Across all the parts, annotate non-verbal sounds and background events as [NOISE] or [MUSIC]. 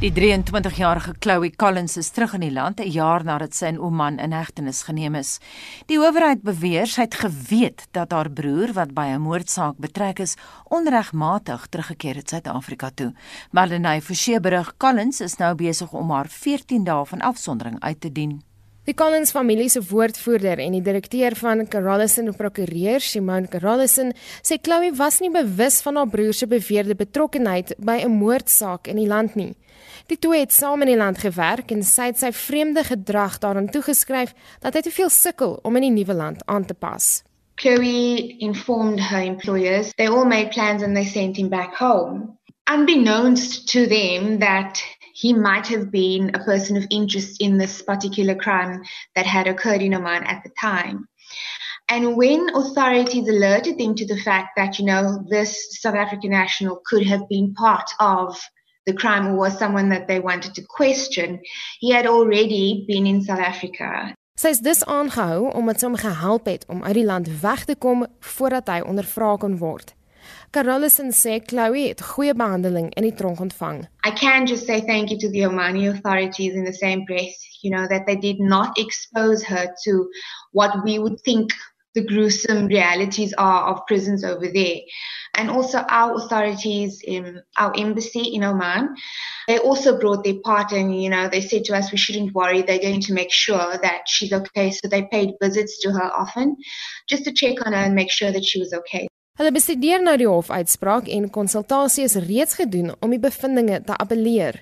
Die 23-jarige Chloe Collins is terug in die land 'n jaar nadat sy in Oman in hegtenis geneem is. Die owerheid beweer sy het geweet dat haar broer wat by 'n moordsaak betrek is, onregmatig teruggekeer het Suid-Afrika toe. Marlenae Forsie berig Collins is nou besig om haar 14 dae van afsondering uit te dien. Die Collins familie se woordvoerder en die direkteur van Carolison Prokureur, Simone Carolison, sê Chloe was nie bewus van haar broer se beweerde betrokkeheid by 'n moordsaak in die land nie. Die twee het saam in die land gewerk en sy het sy vreemde gedrag daaraan toegeskryf dat hy te veel sukkel om in die nuwe land aan te pas. Chloe informed her employers. They all made plans and they sent him back home. Unbeknownst to them that he might have been a person of interest in this particular crime that had occurred in Oman at the time. And when authorities alerted them to the fact that, you know, this South African national could have been part of the crime or was someone that they wanted to question, he had already been in South Africa. Sy is dus aangehou omdat sy hom gehelp het om uit die land weg te kom voordat hy ondervra kon word. Carolison sê Chloe het goeie behandeling in die tronk ontvang. I can just say thank you to the Omani authorities in the same breath, you know, that they did not expose her to what we would think the gruesome realities are of prisons over there. And also our authorities in our embassy in Oman, they also brought their part and, you know, they said to us we shouldn't worry, they're going to make sure that she's okay. So they paid visits to her often just to check on her and make sure that she was okay. Hulle bestudeer nou die hofuitspraak en konsultasie is reeds gedoen om die bevindinge te appeleer.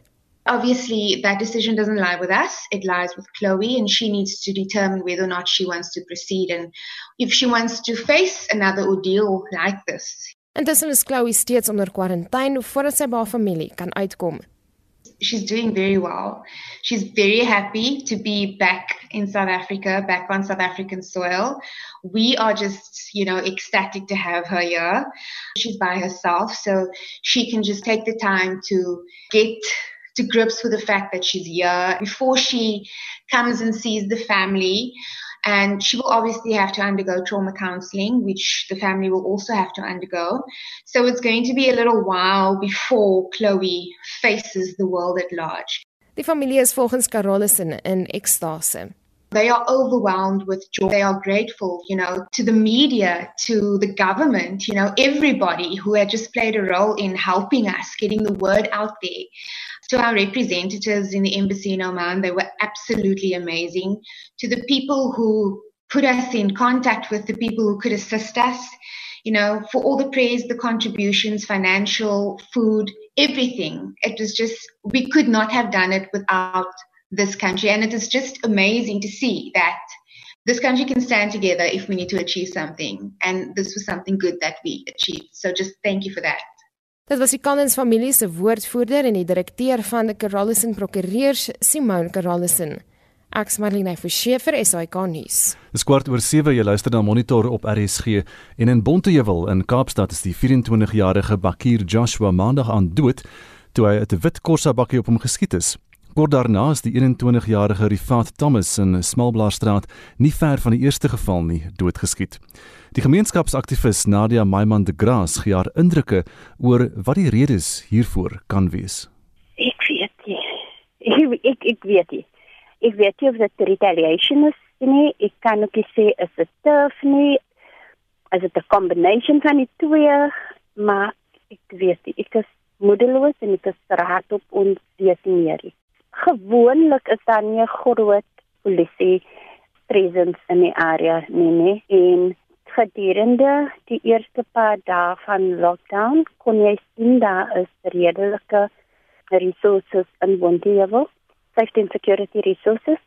Obviously that decision doesn't lie with us. It lies with chloe and she needs to determine whether or not she wants to proceed. And if she wants to face another ordeal like this. Intussen is Chloe steeds onder kwarantyne voordat sy by haar familie kan uitkom. she's doing very well. She's very happy to be back in south africa back on south african soil. We are just you know ecstatic to have her here. She's by herself so she can just take the time to get to grips with the fact that she's here before she comes and sees the family. And she will obviously have to undergo trauma counseling, which the family will also have to undergo. So it's going to be a little while before Chloe faces the world at large. Die familie is volgens Carolison in ekstase. They are overwhelmed with joy. They are grateful, you know, to the media, to the government, you know, everybody who had just played a role in helping us, getting the word out there. To our representatives in the embassy in Oman, they were absolutely amazing. To the people who put us in contact with the people who could assist us, you know, for all the praise, the contributions, financial, food, everything. It was just, we could not have done it without this country. And it is just amazing to see that this country can stand together if we need to achieve something. And this was something good that we achieved. So just thank you for that. Dit was die Collins familie se woordvoerder en die direkteur van die Carolison Prokureurs, Simone Carolison. Ek's Marlene Forsie vir SAK nuus. Dis kwart oor 7 jy luister na Monitor op RSG en in Bonteheuwel in Kaapstad is die 24-jarige Bakir Joshua maandag aan dood toe hy 'n wit Corsa bakkie op hom geskiet is. Kort daarna is die 21-jarige Rifaat Thomas in Smalblaarstraat nie ver van die eerste geval nie doodgeskiet. Die gemeenskapsaktivis Nadia Maiman de Graas gee haar indrukke oor wat die redes hiervoor kan wees. Ek weet nie. Ek ek, ek weet nie. Ek weet nie of dit retaliation is nie. Ek kan ook nie sê is dit turf nie. Is dit 'n combination van die twee? Maar ek weet nie. Ek is moedeloos en ek is raad op ons meer gewoonlik is daar nie 'n groot polisie presence in die area nie, nie. en gedurende die eerste paar dae van lockdown kon jy sien daar is redelike resources in Bonteheuwel, safety and security resources.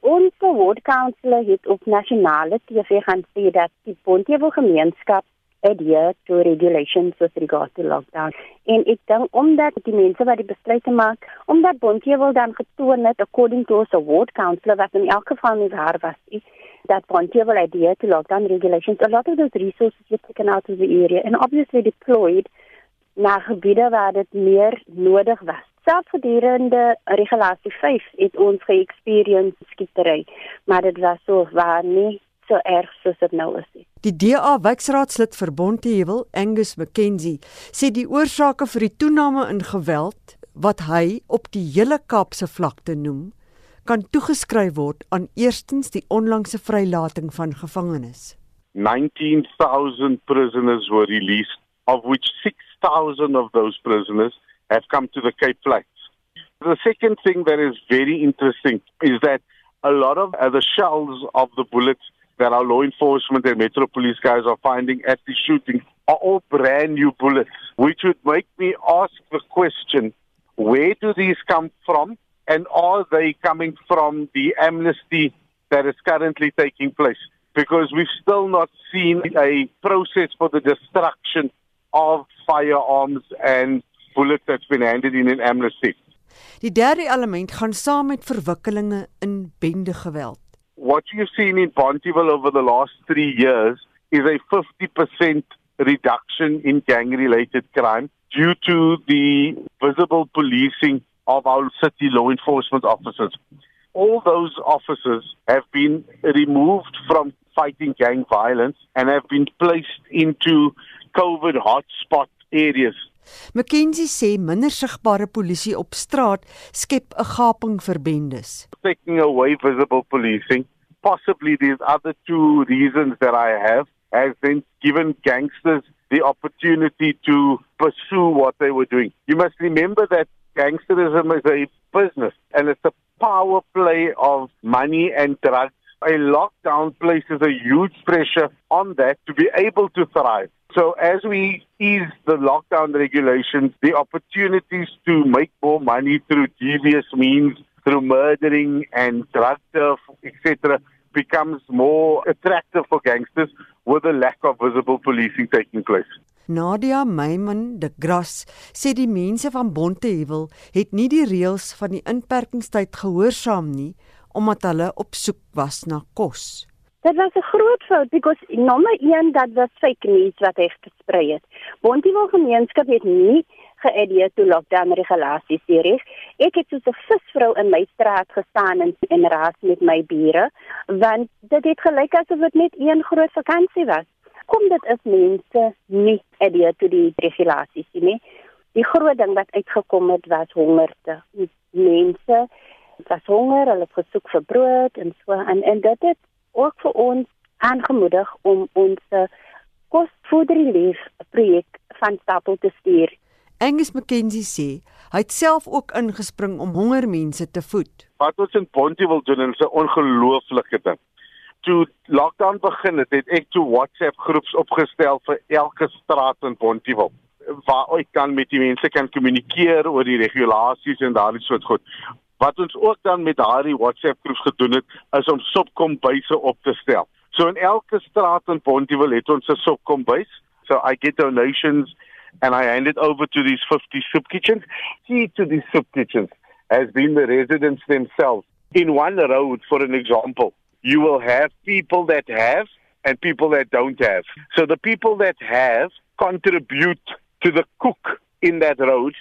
Ons ward councillor het op nasionale TV gaan sê dat die Bonteheuwel gemeenskap adhere to regulations with regard to lockdown. En ek dink omdat die mense wat die besluite maak, omdat Bontie wil dan getoon het according to us award councillor wat in elk geval nie waar was nie, that Bontie will adhere to lockdown regulations. A lot of those resources were taken out of the area and obviously deployed na gebiede waar dit meer nodig was. Selfs gedurende regulasie 5 het ons ge-experience skietery, maar dit was so waar nie so erg soos dit nou is. Die DA wijkraadslid vir Bonteheuwel, Angus McKenzie, sê die oorsake vir die toename in geweld wat hy op die hele Kaapse vlakte noem, kan toegeskryf word aan eerstens die onlangse vrylating van gevangenes. 19,000 prisoners were released, of which 6,000 of those prisoners have come to the Cape Flats. The second thing that is very interesting is that a lot of uh, the shells of the bullets that our law enforcement and Metro Police guys are finding at the shooting are all brand new bullets, which would make me ask the question where do these come from? And are they coming from the amnesty that is currently taking place? Because we've still not seen a process for the destruction of firearms and bullets that's been handed in an amnesty. Die derde element gaan saam met verwikkelinge in bendegeweld. What you've seen in Bonteville over the last three years is a 50% reduction in gang related crime due to the visible policing of our city law enforcement officers. All those officers have been removed from fighting gang violence and have been placed into COVID hotspot areas. McKenzie sê minder sigbare polisie op straat skep 'n gaping vir bendes. Taking away visible policing, possibly these other two reasons that I have has been given gangsters the opportunity to pursue what they were doing. You must remember that gangsterism is a business and it's a power play of money and drugs. A lockdown places a huge pressure on that to be able to thrive. So as we ease the lockdown regulations, the opportunities to make more money through devious means, through murdering and drug turf, etc., becomes more attractive for gangsters with a lack of visible policing taking place. Nadia Meyman de Gras sê die mense van Bonteheuwel het nie die reëls van die inperkingstyd gehoorsaam nie omdat hulle op soek was na kos. Dit was 'n groot fout because nommer 1 dat was fake news wat hy versprei het. Bonteheuwel gemeenskap het nie geadheer toe lockdown regulasies hierdie. Ek het soos 'n visvrou in my straat gestaan en in raas met my bure, want dit het gelyk asof dit net een groot vakansie was. Kom dit is mense nie adheer toe die regulasies nie. Die groot ding wat uitgekom het was hongerte. Mense was honger, hulle het gesoek vir brood en so en en dit het ook vir ons aangemoedig om ons kosvoederlief projek van stapel te stuur. Angus McKenzie sê hy het self ook ingespring om honger mense te voed. Wat ons in Pontie wil doen is 'n ongelooflike ding. Toe lockdown begin het, het ek toe WhatsApp groeps opgestel vir elke straat in Pontieville waar ek kan met die mense kan kommunikeer oor die regulasies en daardie soort goed. Wat ons ook dan met daardie WhatsApp groeps gedoen het, is om sopkombuise op te stel. So in elke straat in Pontieville het ons 'n sopkombuis. So I get donations and I hand it over to these 50 soup kitchens. Key to these soup kitchens has been the residents themselves. In one road, for an example, you will have people that have and people that don't have. So the people that have contribute to the cook in that road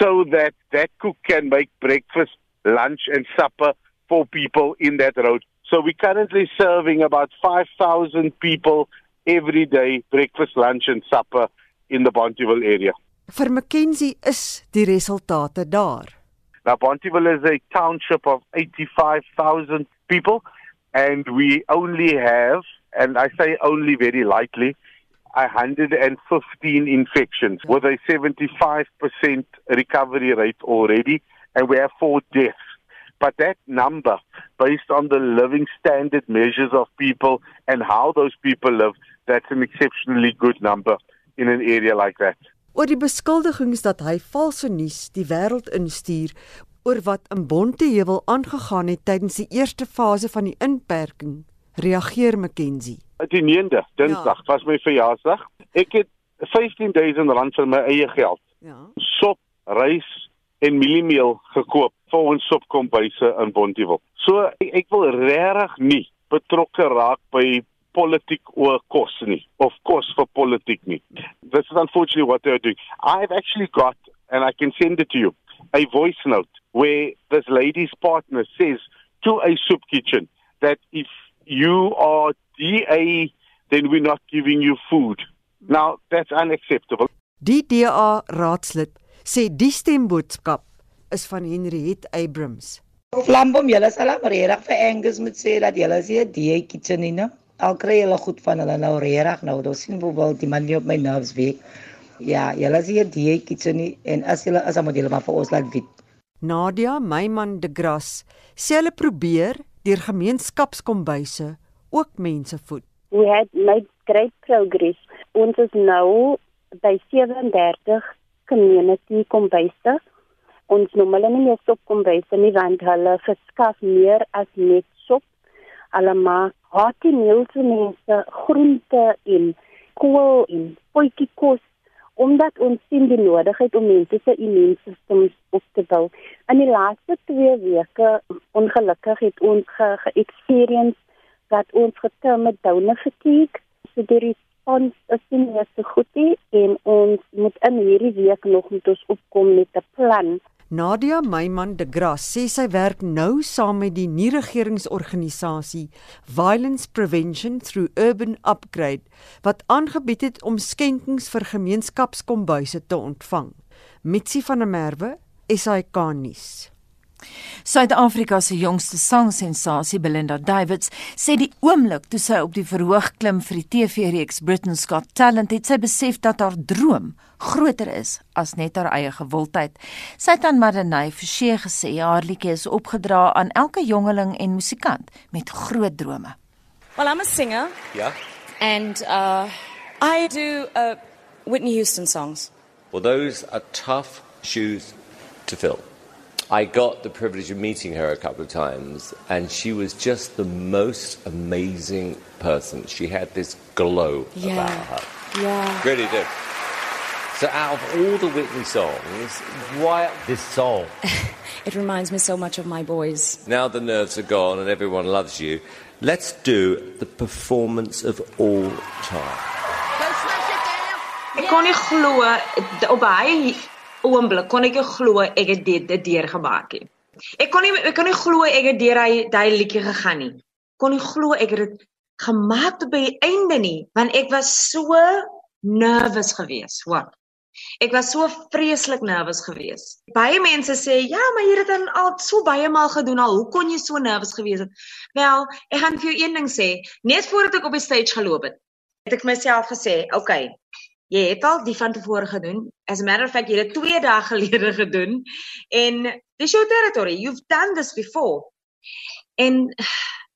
so that that cook can make breakfast, lunch and supper for people in that road. So we're currently serving about 5,000 people every day breakfast, lunch and supper in the Bonteville area. Vir McKenzie is die resultate daar. Now Bonteville is a township of 85,000 people and we only have and I say only very lightly 115 infections with a 75% recovery rate already and we have 4 deaths. But that number, based on the living standard measures of people and how those people live, that's an exceptionally good number in an area like that. Oor die beskuldigings dat hy valse nuus die wêreld instuur oor wat in Bonteheuwel aangegaan het tydens die eerste fase van die inperking, reageer McKenzie. Die 9de Dinsdag ja. was my verjaarsdag. Ek het 15000 rand vir my eie geld. Ja. Sop, rys en mieliemeel gekoop vir ons sopkombuise in Bonteheuwel. So ek, ek wil regtig nie betrokke raak by politiek oor kos nie of kos vir politiek nie. This is unfortunately what they're doing. I've actually got and I can send it to you a voice note where this lady's partner says to a soup kitchen that if you are DA then we're not giving you food. Now that's unacceptable. Die DA raadslid sê die stemboodskap is van Henriette Abrams. Flambom, julle sal maar reg vir Angus moet sê dat julle is 'n die kitchen nie, nou. Al kry julle goed van hulle nou reg nou. Dit sien bijvoorbeeld die man nie op my nerves week. Ja, julle is 'n die kitchen nie en as julle as 'n model maar vir ons laat weet. Nadia Meyman de Gras sê hulle probeer deur gemeenskapskombuise ook mense voed. We had made great progress. Ons is nou by 37 community kombuise. Ons noem hulle nie meer sopkombuise nie want hulle verskaf meer as net sop. Hulle maak hearty meals vir mense, groente en kool en potjie kos omdat ons sien die nodigheid om mense se immuunstelsels op te bou. In die laaste 2 weke ongelukkig het ons ge-experience dat ons getel met donor fatigue. So die respons is nie so goed nie en ons moet in hierdie week nog met ons opkom met 'n plan. Nadia Meyman de Gras sê sy werk nou saam met die nie-regeringsorganisasie Violence Prevention Through Urban Upgrade wat aangebied het om skenkings vir gemeenskapskombuise te ontvang. Mitsi van der Merwe, SAK nuus. Suid-Afrika se jongste sangsensasie Belinda Davids sê die oomblik toe sy op die verhoog klim vir die TV-reeks Britain's Got Talent het sy besef dat haar droom groter is as net haar eie gewildheid. Sy het aan Madeleine Forsie gesê haar liedjie is opgedra aan elke jongeling en musikant met groot drome. Well, I'm a singer. Yeah. And uh I do uh Whitney Houston songs. Well, those are tough shoes to fill. I got the privilege of meeting her a couple of times, and she was just the most amazing person. She had this glow Yeah. about her. Yeah. Really did. So, out of all the Whitney songs, why this song? [LAUGHS] It reminds me so much of my boys. now the nerves are gone and everyone loves you. Let's do the performance of all time. Ek kon nie glo op baie oomblik kon ek glo ek het dit dit deurgemaak nie. Ek kon nie ek kon nie glo ek het deur hy daai liedjie gegaan nie. Kon nie glo ek het dit gemaak tot by die einde nie, want ek was so nervous geweest, hoor. Ek was so vreeslik nervous geweest. Baie mense sê, "Ja, maar jy het dit al so baie maal gedoen al. Hoe kon jy so nervous gewees het?" Wel, ek gaan vir jou een ding sê. Net voordat ek op die stage geloop het, het ek myself gesê, "Oké, okay, Jy het al die van tevore gedoen. As a matter of fact, jy het dit 2 [LAUGHS] dae gelede gedoen en dis jou territory. You've done this before. En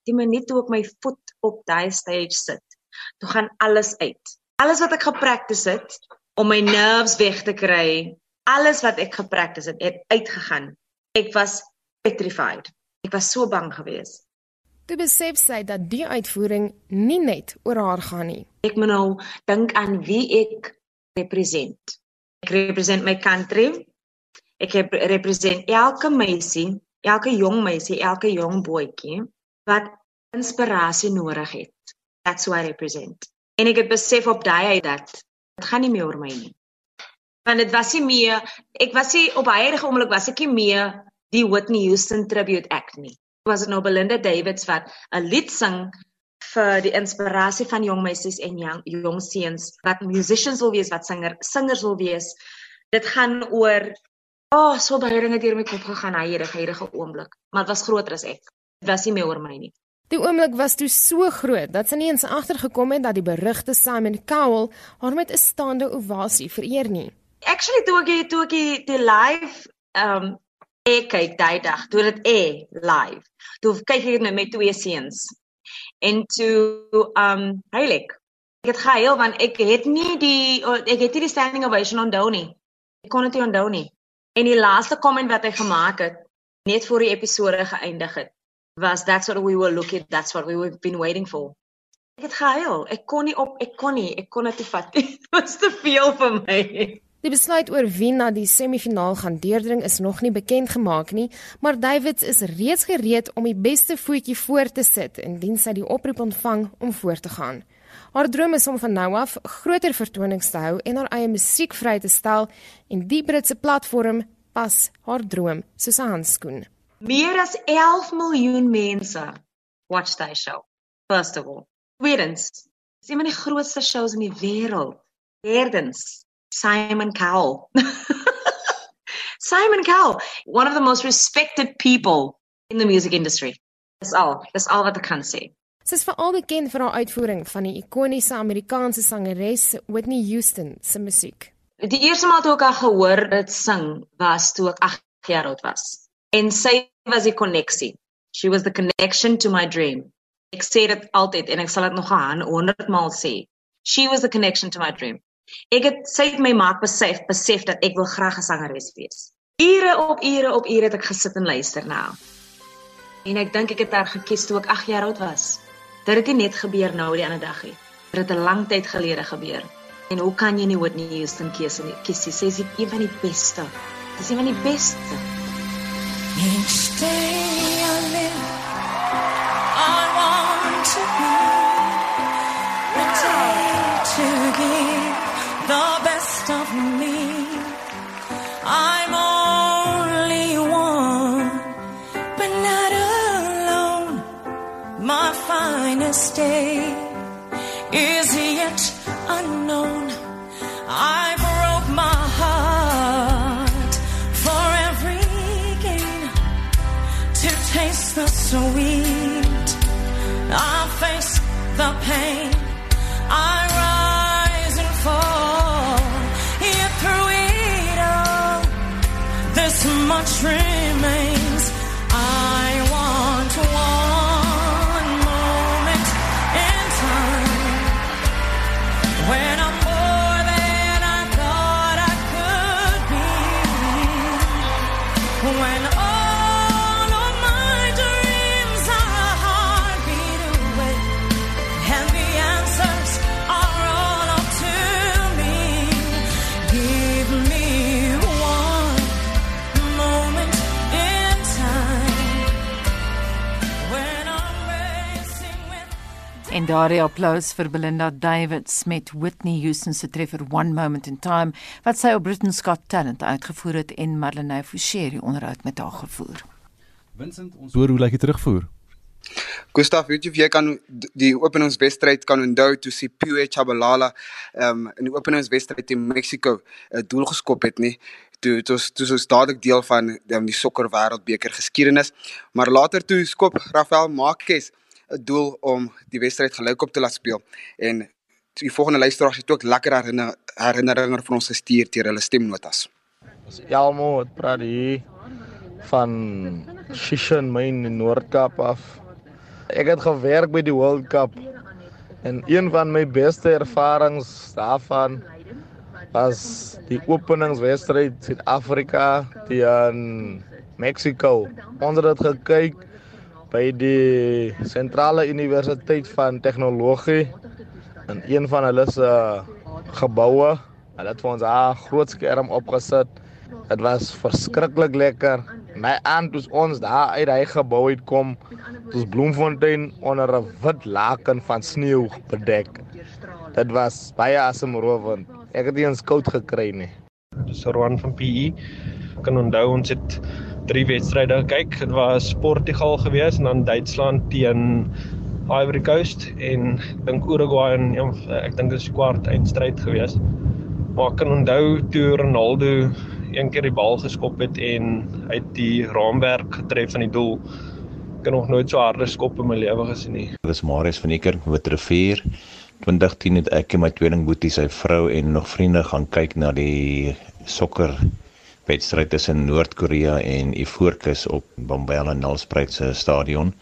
die minuut toe ek my voet op daai stage sit, toe gaan alles uit. Alles wat ek gepractice het om my nerves weg te kry, alles wat ek gepractice het, het uitgegaan. Ek was petrified. Ek was so bang geweest. Toe besef sy dat die uitvoering nie net oor haar gaan nie. Ek moet nou dink aan wie ek represent. Ek represent my country. Ek heb- represent elke meisie, elke jong meisie, elke jong boetjie wat inspirasie nodig het. That's who I represent. En ek het besef op daai uit dat dit gaan nie meer oor my nie. Want dit was nie meer ek was nie op huidige oomblik was ek nie meer die Whitney Houston tribute act nie. Was dit nou Belinda Davids wat 'n lied sing vir die inspirasie van jong meisies en jong, jong seuns wat musicians wil wees, wat singer singers wil wees. Dit gaan oor oh, so baie dinge deur my kop gegaan huidige huidige oomblik, maar dit was groter as ek. Dit was nie meer oor my nie. Die oomblik was toe so groot dat sy nie eens agtergekom het dat die berugte Simon Cowell haar met 'n staande ovasie vereer nie. Actually toe ek toe ek die, die live um ek kyk daai dag, toe dit e live. Toe kyk ek met my twee seuns. En toe um heilig. Ek het gehuil want ek het nie die ek het nie die standing ovation onthou nie. Ek kon dit nie onthou nie. En die laaste comment wat hy gemaak het net voor die episode geëindig het was that's what we were looking that's what we were been waiting for. Ek het gehuil. Ek kon nie op ek kon nie, ek kon dit nie vat nie. [LAUGHS] Dit was te veel vir my. Die besluit oor wie na die semifinaal gaan deurdring is nog nie bekend gemaak nie, maar Davids is reeds gereed om die beste voetjie voor te sit indien sy die oproep ontvang om voor te gaan. Haar droom is om van nou af groter vertonings te hou en haar eie musiek vry te stel en die Britse platform pas haar droom soos 'n handskoen. Meer as 11 miljoen mense watch daai show. First of all. Tweedens, dis een van die grootste shows in die wêreld. Derdens, Simon Cowell. Simon Cowell, one of the most respected people in the music industry. Dis al, dis al wat ek kan sê. Sy is veral bekend vir haar uitvoering van die ikoniese Amerikaanse sangeres Whitney Houston se musiek. Die eerste maal toe ek haar gehoor dit sing was toe ek 8 jaar oud was. En sy was die koneksie. She was the connection to my dream. Ek sê dit altyd en ek sal dit nog aan 100 maal sê. She was the connection to my dream. Ek het sy het my maak besef besef dat ek wil graag 'n sangeres wees. Ure op ure op ure het ek gesit en luister na haar. En ek dink ek het haar gekies toe ek 8 jaar oud was. Dit het nie net gebeur nou die ander dag nie. Dit het 'n lang tyd gelede gebeur. En hoe kan jy nie Whitney Houston kies nie? Kies sy is een van die beste. Dis een van die beste. Each day I live I want to be ready to give the best of me. I'm only one, but not alone. My finest day is yet unknown. I broke my heart for every gain to taste the sweet. I face the pain. This En daardie applous vir Belinda Davids met Whitney Houston se treffer One Moment in Time wat sy op Britain's Got Talent uitgevoer het en Marlene Forshey die onderhoud met haar gevoer. Vincent, ons hoor hoe lyk die terugvoer? Gustav, weet jy of jy kan die openingswedstryd kan onthou toe Sipho Chabalala um, in die openingswedstryd teen Mexico 'n doel geskop het nie? Toe dit was toe was dadelik deel van um, die sokker wêreldbeker geskiedenis, maar later toe skop Rafael Marquez 'n doel om die wedstryd gelykop te laat speel en die volgende luisteraars het ook lekker herinner, herinneringe vir ons gestuur deur hulle stemnotas. Jalmo het praat hier van Shishan Mine in Noord-Kaap af. Ek het gewerk by die World Cup en een van my beste ervarings daarvan was die openingswedstryd Suid-Afrika teen Mexico. Ons het dit gekyk by die Sentrale Universiteit van Tegnologie in een van hulle se geboue. Hulle het vir ons 'n groot skerm opgesit. Dit was verskriklik lekker. My aunt toe ons daar uit hy gebou het kom, ons Bloemfontein onder 'n wit laken van sneeu bedek. Dit was baie asemrowend. Ek het nie eens koud gekry nie. Dis Roan van PE. Kan onthou ons het drie wedstryde gekyk. Dit was Portugal gewees en dan Duitsland teen Ivory Coast en ek dink Uruguay en ek dink dit is kwart eindstryd gewees. Maar ek kan onthou toe Ronaldo een keer die bal geskop het en het die raamwerk getref van die doel. Ek het nog nooit so harde skop in my lewe gesien nie. Dis Marius van die kerk met rivier. 2010 het ek en my tweeling boetie, sy vrou en nog vriende gaan kyk na die sokker wedstryd tussen Noord-Korea en Ivoorkus op Bombela Nelspruit se stadion.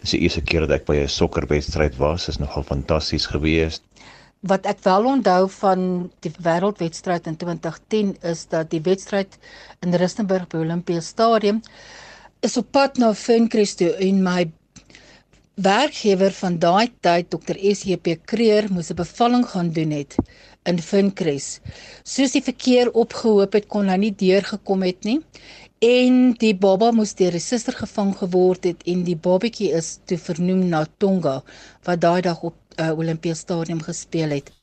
Dis die eerste keer dat ek by 'n sokkerwedstryd was. Dit is nogal fantasties geweest. Wat ek wel onthou van die wêreldwedstryd in 2010 is dat die wedstryd in Rustenburg by Olympia Stadium is op pad na Fincrest toe en my werkgewer van daai tyd Dr SJP Kreer moes 'n bevalling gaan doen het in Fincrest. Soos die verkeer opgehoop het kon hy nie deurgekom het nie en die baba moes deur 'n suster gevang geword het en die babatjie is toe vernoem na Tonga wat daai dag op uh, Olympia Stadium gespeel het.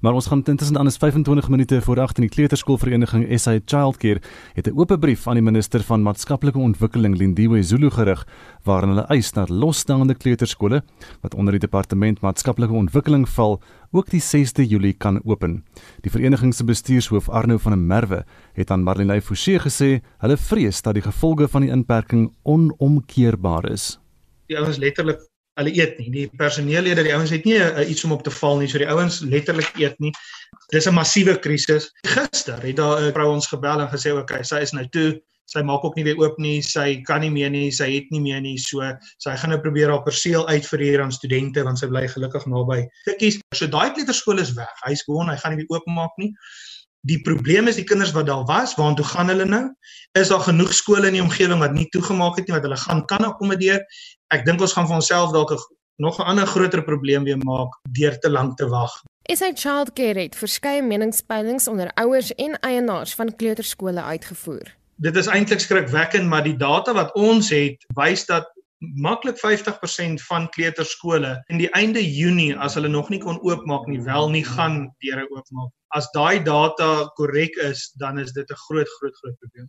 Maar ons gaan intussen aan is 25 minute voor 8 in die kleuterskoolvereniging SA Childcare het 'n oop brief aan die minister van maatskaplike ontwikkeling Lindiwe Zulu gerig waarin hulle eis dat losstaande kleuterskole wat onder die departement maatskaplike ontwikkeling val ook die 6de Julie kan open. Die vereniging se bestuurshoof Arno van der Merwe het aan Marlene Forsie gesê hulle vrees dat die gevolge van die inperking onomkeerbaar is. Die ouens letterlik hulle eet nie. Die personeellede, die ouens het nie uh, iets om op te val nie, so die ouens letterlik eet nie. Dis 'n massiewe krisis. Gister het daar 'n vrou ons gebel en gesê, "Oké, okay, sy is nou toe. Sy maak ook nie weer oop nie. Sy kan nie meer nie. Sy het nie meer nie. So sy gaan nou probeer haar perseel uitverhuur aan studente want sy bly gelukkig naby. Kitties, so daai kleuterskool is weg. Hy's gewoon, hy gaan nie weer oopmaak nie. Die probleem is die kinders wat daar was, waartoe gaan hulle nou? Is daar genoeg skole in die omgewing wat nie toegemaak het nie wat hulle gaan kan akkommodeer? Ek dink ons gaan vir onsself dalk nog 'n ander groter probleem weer maak deur te lank te wag. SA Childcare het verskeie meningspeilings onder ouers en eienaars van kleuterskole uitgevoer. Dit is eintlik skrikwekkend, maar die data wat ons het, wys dat maklik 50% van kleuterskole in die einde Junie as hulle nog nie kon oopmaak nie, wel nie gaan deure oopmaak. As daai data korrek is, dan is dit 'n groot groot groot probleem.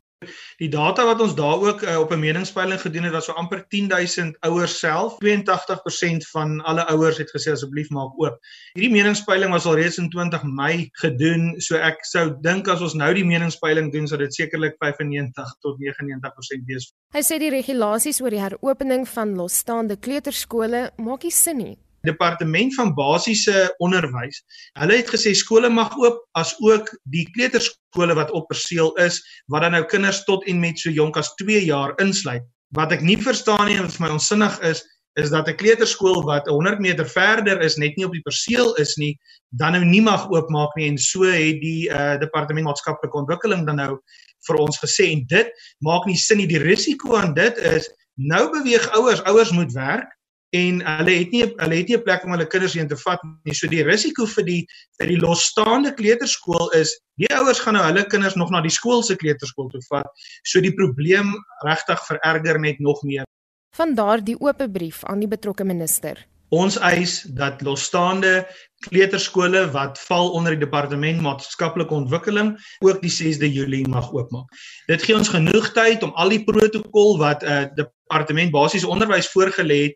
Die data wat ons daar ook uh, op 'n meningspeiling gedoen het was so amper 10000 ouers self. 82% van alle ouers het gesê asseblief maak oop. Hierdie meningspeiling was al reeds in 20 Mei gedoen, so ek sou dink as ons nou die meningspeiling doen sou dit sekerlik 95 tot 99% wees. Hy sê die regulasies oor die heropening van losstaande kleuterskole maak nie sin nie departement van basiese onderwys. Hulle het gesê skole mag oop as ook die kleuterskole wat op perseel is wat dan nou kinders tot en met so jonk as 2 jaar insluit. Wat ek nie verstaan nie en wat vir my onsinnig is, is dat 'n kleuterskool wat 100 meter verder is net nie op die perseel is nie, dan nou nie mag oopmaak nie en so het die uh, departement maatskaplike ontwikkeling dan nou vir ons gesê en dit maak nie sin nie. Die risiko aan dit is nou beweeg ouers, ouers moet werk en hulle het nie hulle het nie 'n plek om hulle kinders heen te vat nie. So die risiko vir die vir die losstaande kleuterskool is die ouers gaan nou hulle kinders nog na die skool se kleuterskool toe vat. So die probleem regtig vererger net nog meer. Van daardie oop brief aan die betrokke minister. Ons eis dat losstaande kleuterskole wat val onder die departement maatskaplike ontwikkeling ook die 6de Julie mag oopmaak. Dit gee ons genoeg tyd om al die protokol wat 'n uh, departement basiese onderwys voorgelê het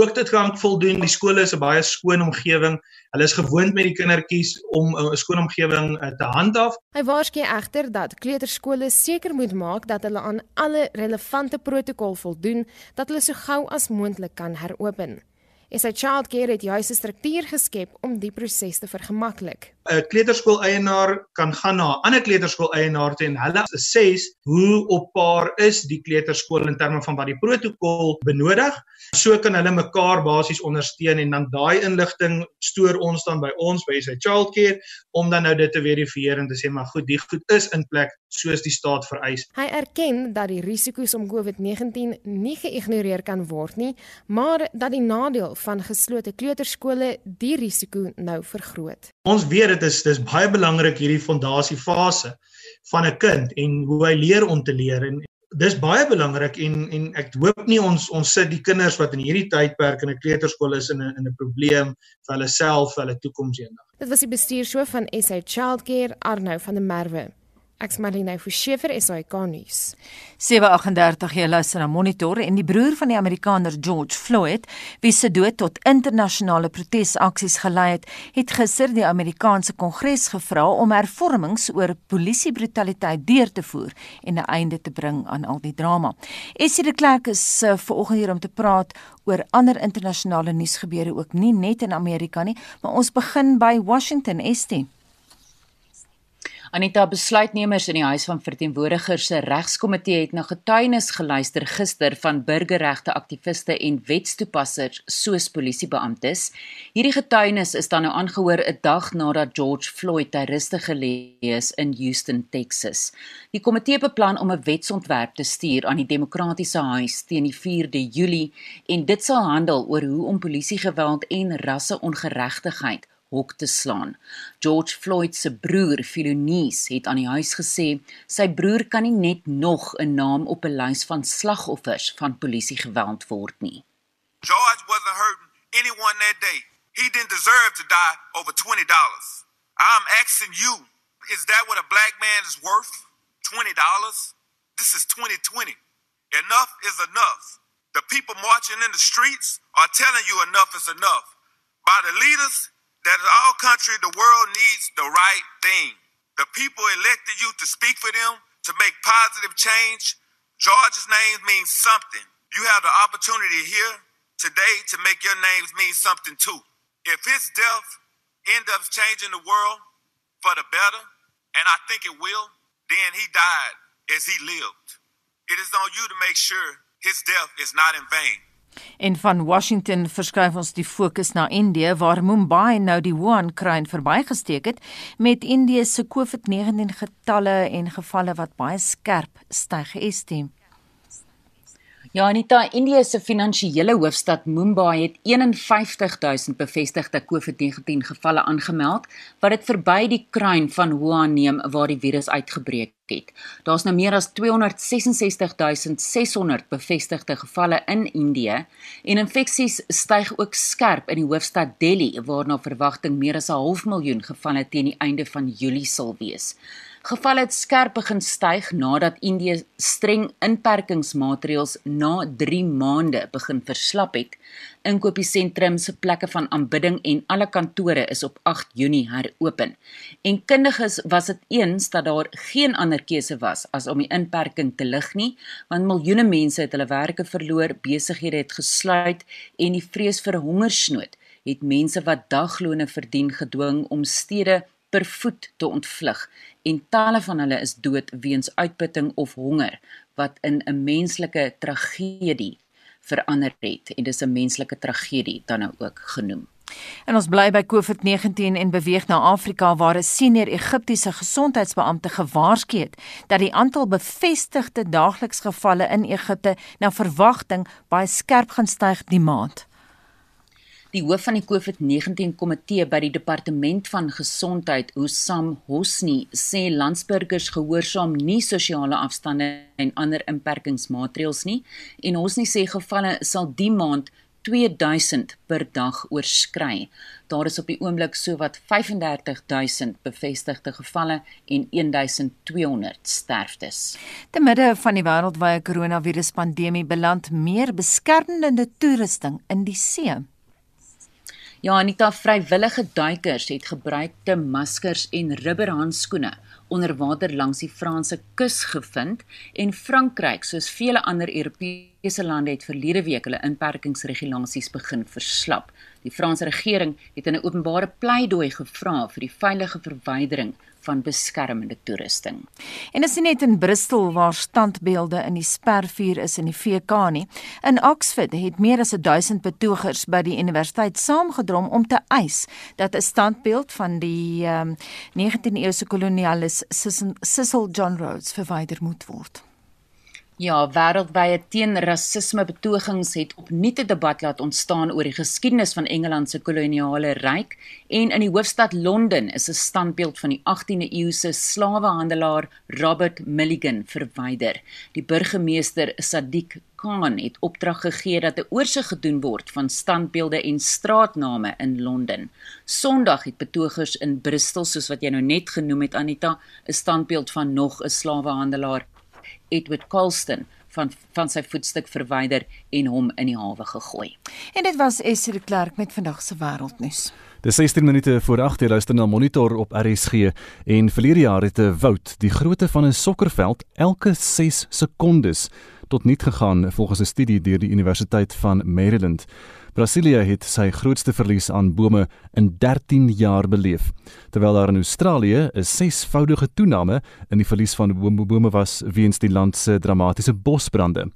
ook dit kan voldoen. Die skole is 'n baie skoon omgewing. Hulle is gewoond met die kindertjies om 'n skoon omgewing uh, te handhaaf. Hy waarsku egter dat kleuterskole seker moet maak dat hulle aan alle relevante protokol voldoen dat hulle so gou as moontlik kan heropen. SA Childcare het juis 'n struktuur geskep om die proses te vergemaklik. 'n Kleuterskool eienaar kan gaan na 'n ander kleuterskool eienaar toe en hulle sê hoe op paar is die kleuterskool in terme van wat die protokol benodig. So kan hulle mekaar basies ondersteun en dan daai inligting stoor ons dan by ons by SA Childcare om dan nou dit te verifieer en te sê maar goed, die goed is in plek soos die staat vereis. Hy erken dat die risiko's om COVID-19 nie geïgnoreer kan word nie, maar dat die nadeel van geslote kleuterskole die risiko nou vergroot. Ons weet dit is dis baie belangrik hierdie fondasiefase van 'n kind en hoe hy leer om te leer en dis baie belangrik en en ek hoop nie ons ons sit die kinders wat in hierdie tydperk in 'n kleuterskool is in 'n in 'n probleem vir hulle self, vir hulle toekoms eendag. Dit was die bestuurshoof van SA Childcare Arnou van der Merwe. Ek's Marlene Forsiefer SAK nuus. 738 jy luister na Monitor en die broer van die Amerikaner George Floyd, wie se dood tot internasionale protesaksies gelei het, het gister die Amerikaanse Kongres gevra om hervormings oor polisiebrutaliteit deur te voer en 'n einde te bring aan al die drama. Essie de Klerk is uh, vanoggend hier om te praat oor ander internasionale nuusgebeure ook nie net in Amerika nie, maar ons begin by Washington Estie. Anita besluitnemers in die Huis van Verteenwoordigers se regskomitee het na getuienis geluister gister van burgerregte aktiviste en wetstoepassers soos polisiebeamptes. Hierdie getuienis is dan nou aangehoor 'n dag nadat George Floyd ter ruste gelê is in Houston, Texas. Die komitee beplan om 'n wetsontwerp te stuur aan die Demokratiese Huis teen die 4de Julie en dit sal handel oor hoe om polisiegeweld en rasseongeregtigheid hok te slaan. George Floyd se broer, Philonies, het aan die huis gesê sy broer kan nie net nog 'n naam op 'n lys van slagoffers van polisiegeweld word nie. George wasn't hurting anyone that day. He didn't deserve to die over $20. I'm asking you, is that what a black man is worth? $20? This is 2020. Enough is enough. The people marching in the streets are telling you enough is enough. By the leaders that in our country, the world needs the right thing. The people elected you to speak for them, to make positive change. George's name means something. You have the opportunity here today to make your names mean something too. If his death ends up changing the world for the better, and I think it will, then he died as he lived. It is on you to make sure his death is not in vain. En van Washington verskuif ons die fokus na Indië waar Mumbai nou die Wuhan-kruin verbygesteek het met Indië se COVID-19 getalle en gevalle wat baie skerp styg gestem. Ja, Anita, Indië se finansiële hoofstad Mumbai het 51000 bevestigde COVID-19 gevalle aangemeld, wat dit verby die kruin van Wuhan neem waar die virus uitgebreek het. Daar's nou meer as 266600 bevestigde gevalle in Indië en infeksies styg ook skerp in die hoofstad Delhi, waar na verwagting meer as 'n half miljoen gevalle teen die einde van Julie sal wees. Gevalle het skerp begin styg nadat Indië streng inperkingsmaatreëls na 3 maande begin verslap het. Inkopiesentrums, plekke van aanbidding en alle kantore is op 8 Junie heropen. En kundiges was dit eens dat daar geen ander keuse was as om die inperking te lig nie, want miljoene mense het hulle werke verloor, besighede het gesluit en die vrees vir hongersnood het mense wat daglone verdien gedwing om stede per voet te ontvlug en talle van hulle is dood weens uitputting of honger wat in 'n menslike tragedie verander het en dis 'n menslike tragedie dan nou ook genoem. En ons bly by COVID-19 en beweeg na Afrika waar 'n senior Egiptiese gesondheidsbeampte gewaarsku het dat die aantal bevestigde daaglikse gevalle in Egipte na verwagting baie skerp gaan styg die maand. Die hoof van die COVID-19 komitee by die departement van gesondheid, Husam Hosni, sê landsburgers gehoorsaam nie sosiale afstande en ander inperkingsmaatreëls nie en Hosni sê gevalle sal die maand 2000 per dag oorskry. Daar is op die oomblik sowat 35000 bevestigde gevalle en 1200 sterftes. Te midde van die wêreldwye koronaviruspandemie beland meer beskermende toerusting in die see. Ja, Anita, vrywillige duikers het gebruikte maskers en rubberhandskoene onder water langs die Franse kus gevind en Frankryk, soos vele ander Europese lande, het verlede week hulle inperkingsregulasies begin verslap. Die Franse regering het in 'n openbare pleidooi gevra vir die veilige verwydering van beskermende toerusting. En is nie net in Bristol waar standbeelde in die spervuur is in die VK nie. In Oxford het meer as 1000 betogers by die universiteit saamgedrom om te eis dat 'n standbeeld van die um, 19de eeuse kolonialis Cecil John Rhodes verwyder moet word. Ja, wêreldwye teenrassisme betogings het opnuut 'n debat laat ontstaan oor die geskiedenis van Engeland se koloniale ryk en in die hoofstad Londen is 'n standbeeld van die 18de eeuse slawehandelaar Robert Milligan verwyder. Die burgemeester Sadiq Khan het opdrag gegee dat 'n oorsig gedoen word van standbeelde en straatname in Londen. Sondag het betogers in Bristol, soos wat jy nou net genoem het Anita, 'n standbeeld van nog 'n slawehandelaar Edward Colston van van sy voetstuk verwyder en hom in die hawe gegooi. En dit was Esre Klerk met vandag se wêreldnuus. Dis 16 minute voor 8 jy luister na Monitor op RSG en verlede jaar het 'n woud die grootte van 'n sokkerveld elke 6 sekondes tot niet gegaan volgens 'n studie deur die Universiteit van Maryland. Brasilia het sy grootste verlies aan bome in 13 jaar beleef, terwyl daar in Australië 'n sesvoudige toename in die verlies van bome was weens die land se dramatiese bosbrande.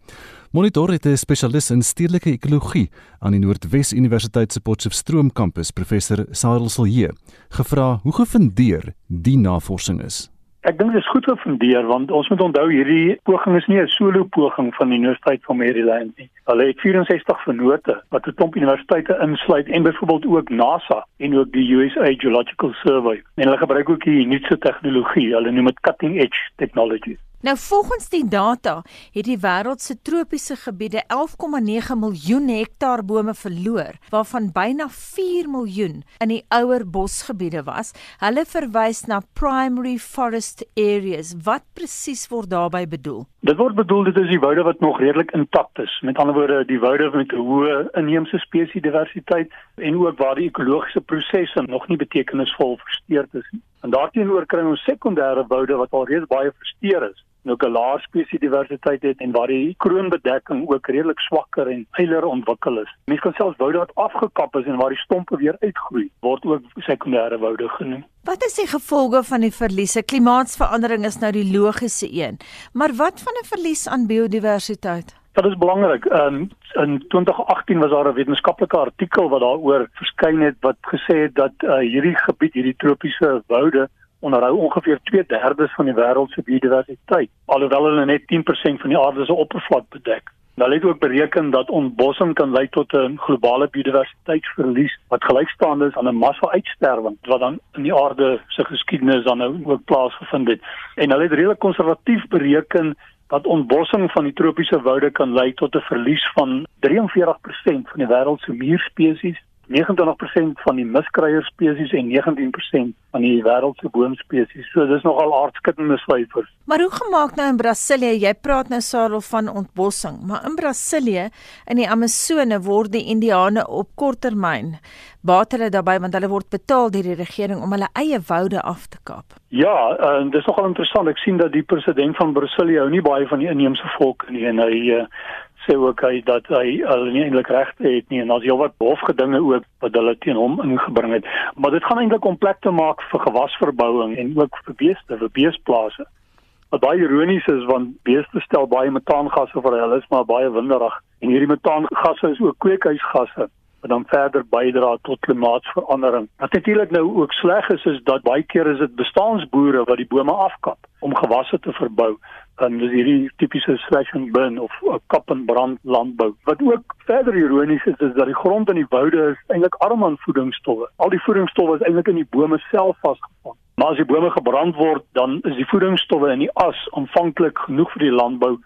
Monitor het 'n spesialis in stedelike ekologie aan die Noordwes Universiteit se Potchefstroom kampus, professor Sarel Silje, gevra hoe gefundeer die navorsing is. Ek dink dit is goed gefundeer want ons moet onthou hierdie poging is nie 'n solo poging van die Universiteit van Maryland nie. Hulle het 64 vennote wat 'n klomp universiteite insluit en byvoorbeeld ook NASA en ook die USA Geological Survey. En hulle gebruik ook die nuutste tegnologie. Hulle noem dit cutting edge technology. Nou volgens die data het die wêreld se tropiese gebiede 11,9 miljoen hektaar bome verloor, waarvan byna 4 miljoen in die ouer bosgebiede was. Hulle verwys na primary forest areas. Wat presies word daarmee bedoel? Dit word bedoel dit is die woude wat nog redelik intact is. Met ander woorde, die woude met 'n hoë inheemse spesiesdiversiteit en ook waar die ekologiese prosesse nog nie betekenisvol versteur is nie. En daarteenoor kry ons sekondêre woude wat al reeds baie versteur is en ook 'n laer spesiesdiversiteit het en waar die kroonbedekking ook redelik swakker en eiler ontwikkel is. Mens kan selfs woude wat afgekap is en waar die stompe weer uitgroei, word ook sekondêre woude genoem. Wat is die gevolge van die verliese? Klimaatsverandering is nou die logiese een, maar wat van 'n verlies aan biodiversiteit? Dit is belangrik. Um, in 2018 was daar 'n wetenskaplike artikel wat daaroor verskyn het wat gesê het dat uh, hierdie gebied, hierdie tropiese woude onderhou ongeveer 2/3 van die wêreld se biodiversiteit, alhoewel hulle net 10% van die aarde se oppervlak bedek. Hulle het ook bereken dat ontbossing kan lei tot 'n globale biodiversiteitsverlies wat gelykstaande is aan 'n massa-uitsterwing wat dan in die aarde se geskiedenis dan nou ook plaasgevind het. En hulle het redelik konservatief bereken dat ontbossing van die tropiese woude kan lei tot 'n verlies van 43% van die wêreld se muurspesies 29% van die miskryer spesies en 19% van die wêreld se boomspesies. So dis nogal aardskittende syfers. Maar hoe gemaak nou in Brasilië? Jy praat nou Sarel van ontbossing, maar in Brasilië in die Amazone word die Indiane op korttermyn baat hulle daarbey want hulle word betaal deur die regering om hulle eie woude af te kap. Ja, en dis nogal interessant. Ek sien dat die president van Brasilië hou nie baie van die inheemse volk nie en hy uh, sê ook hy dat hy hulle nie eintlik regte het nie en as jy wat hofgedinge ook wat hulle teen hom ingebring het. Maar dit gaan eintlik om plek te maak vir gewasverbouing en ook vir beeste, vir beesplase. Wat baie ironies is want beeste stel baie metaangasse vir hulle is maar baie winderig en hierdie metaangasse is ook kweekhuisgasse wat dan verder bydra tot klimaatsverandering. Wat natuurlik nou ook sleg is is dat baie keer is dit bestaansboere wat die bome afkap om gewasse te verbou en dis hierdie tipiese slash and burn of kap en brand landbou. Wat ook verder ironies is is dat die grond in die woude is eintlik arm aan voedingsstowwe. Al die voedingsstowwe is eintlik in die bome self vasgevang. Maar as die bome gebrand word, dan is die voedingsstowwe in die as aanvanklik genoeg vir die landbou,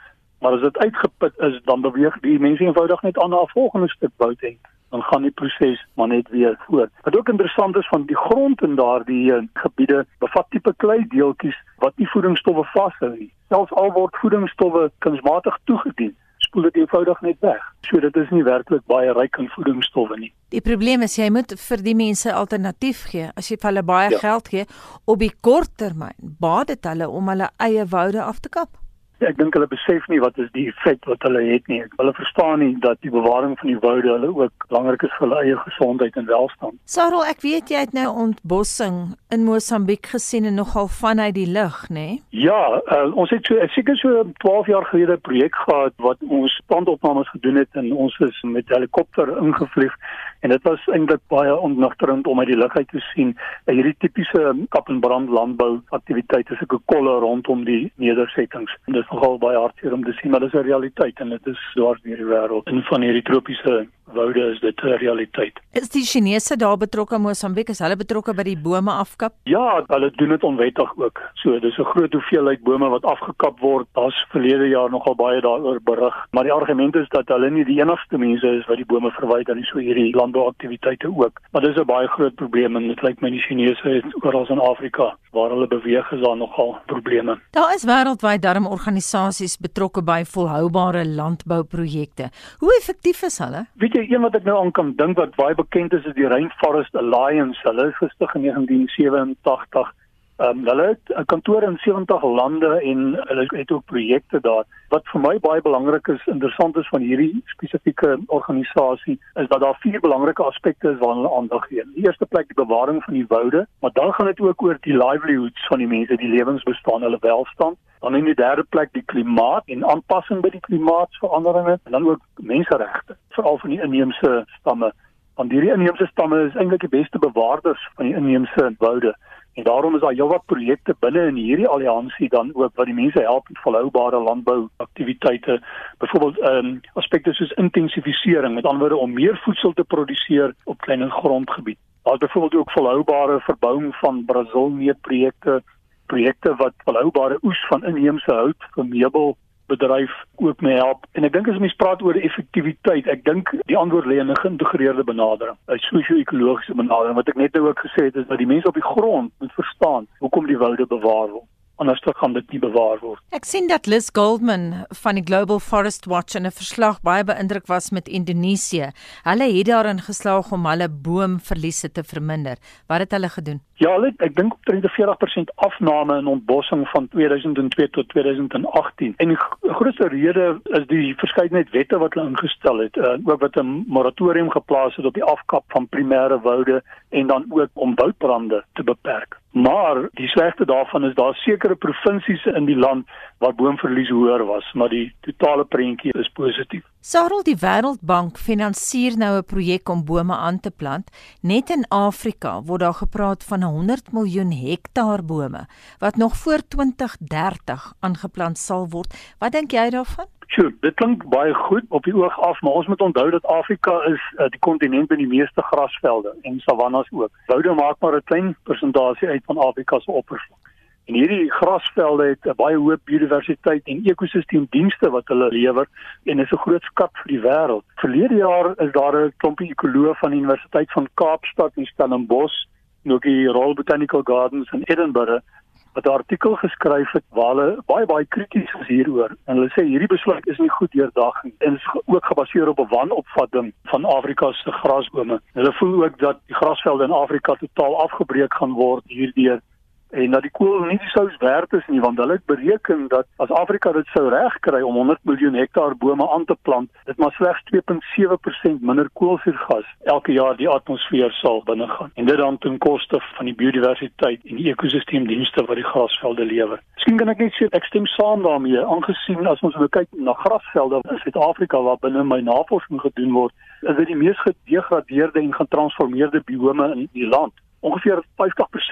maar as dit uitgeput is, dan beweeg die mense eenvoudig net aan na 'n volgende stuk boutent dan gaan die proses maar net weer voort. Wat ook interessant is van die grond in daardie uh, gebiede bevat tipe klei deeltjies wat nie voedingsstowwe vashou nie. Selfs al word voedingsstowwe kunsmatig toegedien, spoel dit eenvoudig net weg. So dit is nie werklik baie ryk aan voedingsstowwe nie. Die probleem is jy moet vir die mense alternatief gee. As jy vir hulle baie ja. geld gee op die kort termyn, baat dit hulle om hulle eie woude af te kap. Ek dink hulle besef nie wat is die effek wat hulle het nie. Hulle verstaan nie dat die bewaring van die woude hulle ook belangrik is vir hulle eie gesondheid en welstand. Sarel, ek weet jy het nou ontbossing in Mosambiek gesien en nogal vanuit die lug, nê? Nee? Ja, uh, ons het so seker so 12 jaar gelede 'n projek gehad wat ons plantopnames gedoen het en ons is met helikopter ingevlieg en dit was eintlik baie onnugterend om uit die lug uit te sien uh, hierdie tipiese kap en brand landbou aktiwiteite, so 'n kolle rondom die nedersettings. En dit nogal baie hartseer om te sien, maar dis 'n realiteit en dit is dwars deur die wêreld. In van hierdie tropiese woude is dit 'n realiteit. Is die Chinese daar betrokke Mosambiek? Is hulle betrokke by die bome afkap? Ja, hulle doen dit onwettig ook. So, dis 'n groot hoeveelheid bome wat afgekap word. Daar's verlede jaar nogal baie daaroor berig, maar die argument is dat hulle nie die enigste mense is wat die bome verwyder nie, so hierdie landbouaktiwiteite ook. Maar dis 'n baie groot probleem en dit lyk my die Chinese is oral in Afrika waar hulle beweeg is daar nogal probleme. Daar is wêreldwyd darmorganisasies betrokke by volhoubare landbouprojekte. Hoe effektief is hulle? Weet jy, een wat ek nou aan kan dink wat baie bekend is, is die Rainforest Alliance. Hulle is gestig in 1987 Ehm um, hulle het 'n kantoor in 70 lande en hulle het ook projekte daar. Wat vir my baie belangrik is, interessant is van hierdie spesifieke organisasie, is dat daar vier belangrike aspekte is waaraan hulle aandag gee. Die eerste plek die bewaring van die woude, maar dan gaan dit ook oor die livelihoods van die mense, die lewensbestaan, hulle welstand. Dan in die derde plek die klimaat en aanpassing by die klimaatsveranderinge en dan ook menseregte, veral van die inheemse stamme. Want hierdie inheemse stamme is eintlik die beste bewaarders van die inheemse woude. En daarom is daar heelwat projekte binne in hierdie alliansie dan ook wat die mense help met volhoubare landbouaktiwiteite. Byvoorbeeld ehm um, aspekte soos intensifisering, met ander woorde om meer voedsel te produseer op kleiner grondgebied. Daar is byvoorbeeld ook volhoubare verbouing van Brazilneet projekte, projekte wat volhoubare oes van inheemse hout vir meubel bedryf ook mee help. En ek dink as mens praat oor effektiwiteit, ek dink die antwoord lê in 'n geïntegreerde benadering, 'n sosio-ekologiese benadering. Wat ek net nou ook gesê het is dat die mense op die grond moet verstaan hoekom die woude bewaar word anders dan gaan dit nie bewaar word. Ek sien dat Liz Goldman van die Global Forest Watch in 'n verslag baie beïndruk was met Indonesië. Hulle het daarin geslaag om hulle boomverliese te verminder. Wat het hulle gedoen? Ja, hulle ek dink omtrent 40% afname in ontbossing van 2002 tot 2018. En die grootste rede is die verskeidenheid wette wat hulle ingestel het, uh, ook wat 'n moratorium geplaas het op die afkap van primêre woude en dan ook om woudbrande te beperk. Maar die slegste daarvan is daar sekere provinsies in die land waar boomverlies hoër was, maar die totale prentjie is positief. Sarel die Wêreldbank finansier nou 'n projek om bome aan te plant. Net in Afrika word daar gepraat van 100 miljoen hektaar bome wat nog voor 2030 aangeplant sal word. Wat dink jy daarvan? Sjoe, dit klink baie goed op die oog af, maar ons moet onthou dat Afrika is uh, die kontinent met die meeste grasvelde en savannas ook. Woude maak maar 'n klein persentasie uit van Afrika se oppervlak. En hierdie grasvelde het 'n baie hoë biodiversiteit en ekosisteemdienste wat hulle lewer en is 'n groot skat vir die wêreld. Verlede jaar is daar 'n klompie ekoloë van die Universiteit van Kaapstad in Stellenbosch, nog die Royal Botanical Gardens in Edinburgh wat 'n artikel geskryf het waar hulle baie baie krities is hieroor en hulle sê hierdie besluit is nie goed deurdag nie en is ook gebaseer op 'n wanopvatting van Afrika se grasbome. Hulle voel ook dat die grasvelde in Afrika totaal afgebreek gaan word hierdeur en dat die kool nie sous werd is nie want hulle het bereken dat as Afrika dit sou regkry om 100 miljoen hektaar bome aan te plant, dit maar slegs 2.7% minder koolsuurgas elke jaar die atmosfeer sal binnegaan. En dit dan ten koste van die biodiversiteit en die ekosisteemdienste wat die grasvelde lewer. Miskien kan ek net sê ek stem saam daarmee aangesien as ons kyk na grasvelde in Suid-Afrika waar binne my navorsing gedoen word, is dit die mees gedegradeerde en getransformeerde biome in die land ongeveer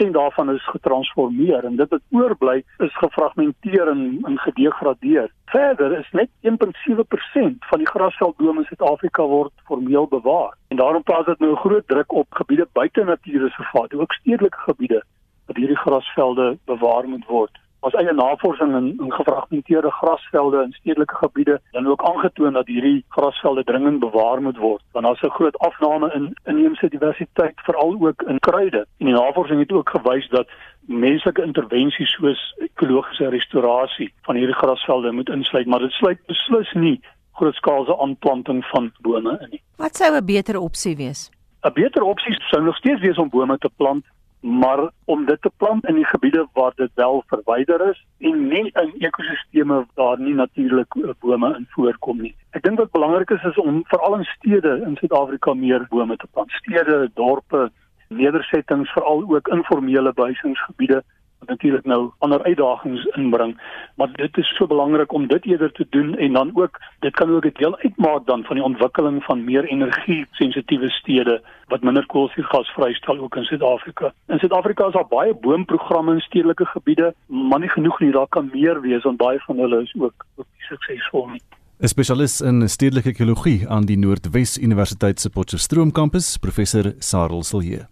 50% daarvan is getransformeer en dit wat oorbly is gefragmenteer en, en gedegradeer. Verder is net 1.7% van die grasveldbome in Suid-Afrika word formeel bewaar. En daarom plaas dit nou 'n groot druk op gebiede buite natuurreservate, ook stedelike gebiede dat hierdie grasvelde bewaar moet word ons eie navorsing in, in gefragmenteerde grasvelde in stedelike gebiede dan ook aangetoon dat hierdie grasvelde dringend bewaar moet word want daar's 'n groot afname in inheemse diversiteit veral ook in kruide. En die navorsing het ook gewys dat menslike intervensies soos ekologiese restaurasie van hierdie grasvelde moet insluit maar dit sluit beslis nie grootskaalse aanplanting van bome in nie. Wat sou 'n beter opsie wees? 'n beter opsie sou nog steeds wees om bome te plant maar om dit te plant in die gebiede waar dit wel verwyder is en nie in ekosisteme waar nie natuurlik bome in voorkom nie. Ek dink wat belangrik is is om veral in stede in Suid-Afrika meer bome te plant. Stede, dorpe, nedersettings, veral ook informele behuisingsgebiede wat natuurlik nou ander uitdagings inbring, maar dit is so belangrik om dit eerder te doen en dan ook dit kan ook 'n deel uitmaak dan van die ontwikkeling van meer energie-sensitiewe stede wat minder koolstofgas vrystel ook in Suid-Afrika. In Suid-Afrika is daar baie boomprogramme in stedelike gebiede, maar nie genoeg nie, daar kan meer wees want baie van hulle is ook ook suksesvol nie. 'n Spesialis in stedelike ekologie aan die Noordwes Universiteit se Potchefstroom kampus, professor Sarel Silje.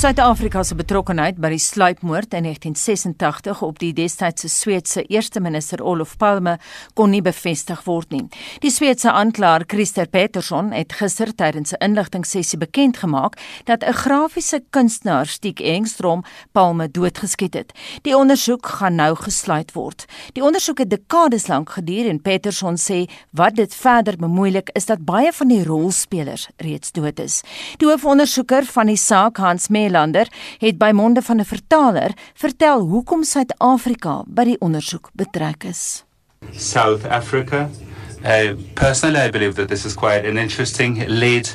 Suid-Afrika se betrokkeheid by die sluipmoord in 1986 op die destydse Sweedse eerste minister Olof Palme kon nie bevestig word nie. Die Sweedse aanklaer Christer Petersson het gister tydens 'n inligtingsessie bekend gemaak dat 'n grafiese kunstenaar, Stiek Engstrom, Palme doodgeskiet het. Die ondersoek gaan nou gesluit word. Die ondersoek het dekades lank geduur en Petersson sê wat dit verder bemoeilik is dat baie van die rolspelers reeds dood is. Die hoofondersoeker van die saak, Hans Mee Nielander het by monde van 'n vertaler vertel hoekom Suid-Afrika by die ondersoek betrek is. South Africa. Uh, personally, I believe that this is quite an interesting lead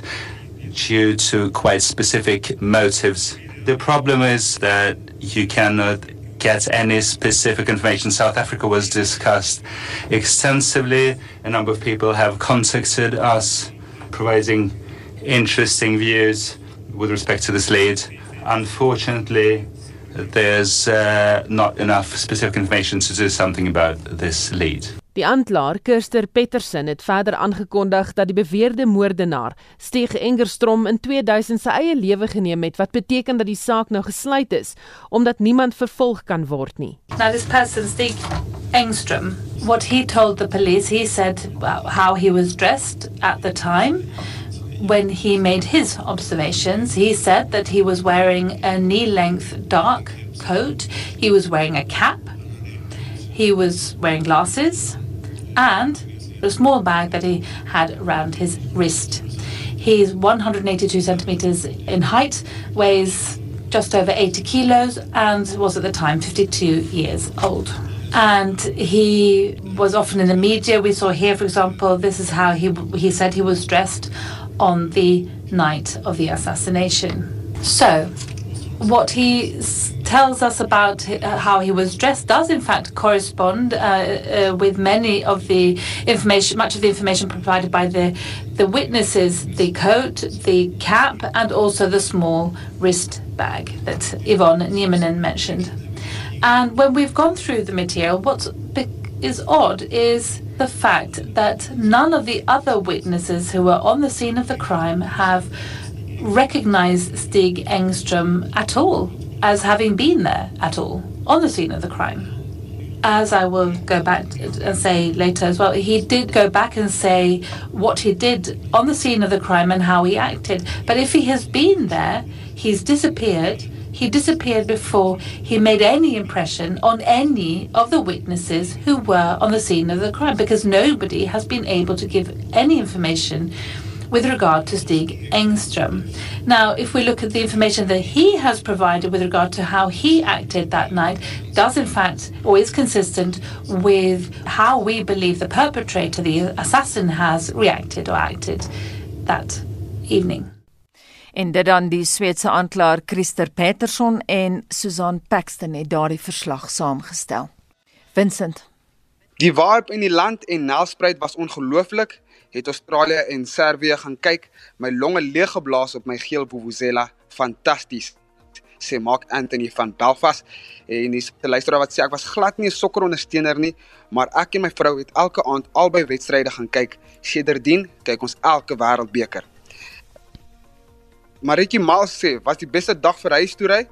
due to quite specific motives. The problem is that you cannot get any specific information. South Africa was discussed extensively. A number of people have contacted us, providing interesting views with respect to this lead. Unfortunately, there's uh, not enough specific information to do something about this lead. Die aanklaer, Kirster Petersen, het verder aangekondig dat die beweerde moordenaar, Stieg Engerstrom, in 2000 sy eie lewe geneem het, wat beteken dat die saak nou gesluit is, omdat niemand vervolg kan word nie. Now this person, Stieg Engstrom, what he told the police, he said how he was dressed at the time. When he made his observations, he said that he was wearing a knee length dark coat, he was wearing a cap, he was wearing glasses, and a small bag that he had around his wrist. He's 182 centimeters in height, weighs just over 80 kilos, and was at the time 52 years old. And he was often in the media. We saw here, for example, this is how he he said he was dressed on the night of the assassination. So, what he tells us about uh, how he was dressed does in fact correspond uh, uh, with many of the information much of the information provided by the the witnesses the coat the cap and also the small wrist bag that Yvonne Niemanen mentioned and when we've gone through the material what is odd is the fact that none of the other witnesses who were on the scene of the crime have recognized Stig Engstrom at all as having been there at all on the scene of the crime. As I will go back and say later as well, he did go back and say what he did on the scene of the crime and how he acted. But if he has been there, he's disappeared. He disappeared before he made any impression on any of the witnesses who were on the scene of the crime because nobody has been able to give any information with regard to Stig Engstrom. Now, if we look at the information that he has provided with regard to how he acted that night, does in fact or is consistent with how we believe the perpetrator, the assassin, has reacted or acted that evening. En dit dan die Sweedse aanklaer Christer Peterson en Susan Paxton het daardie verslag saamgestel. Vincent. Die waarp in die land en Nelspruit was ongelooflik het Australië en Servië gaan kyk, my longe leeg geblaas op my geel vuvuzela, fantasties sê Mark Anthony van Belfast en die luisteraar wat sê ek was glad nie 'n sokkerondersteuner nie, maar ek en my vrou het elke aand albei wedstryde gaan kyk. Sedertdien kyk ons elke wêreldbeker. Maritjie Mal sê was die beste dag vir huis toe ry,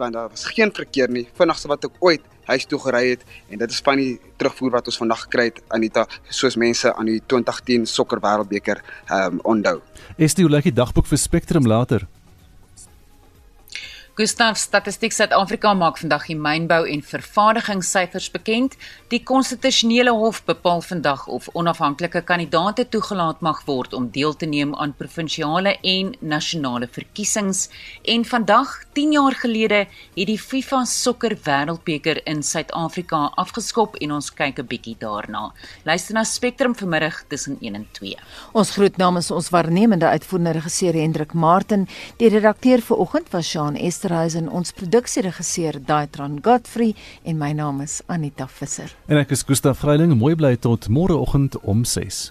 want daar was geen verkeer nie, vinnigste wat ek ooit huis toe gery het en dit is van die terugvoer wat ons vandag gekry het Anita soos mense aan die 2010 sokker wêreldbeker ehm um, onthou. Is dit lyk die dagboek vir Spectrum later? Gustav Statistiek Suid-Afrika maak vandag die mynbou en vervaardigingssyfers bekend. Die konstitusionele hof bepaal vandag of onafhanklike kandidaate toegelaat mag word om deel te neem aan provinsiale en nasionale verkiesings. En vandag, 10 jaar gelede, het die FIFA sokker wêreldbeker in Suid-Afrika afgeskop en ons kyk 'n bietjie daarna. Luister na Spectrum vanmiddag tussen 1 en 2. Ons groet namens ons waarnemende uitvoerende regisseur Hendrik Martin, die redakteur vir oggend was Shaun Verhuizen, ons produksieregisseur Daitran Godfrey en my naam is Anita Visser. En ek is Gustaf Vreiling. Mooi bly tot môreoggend om 6.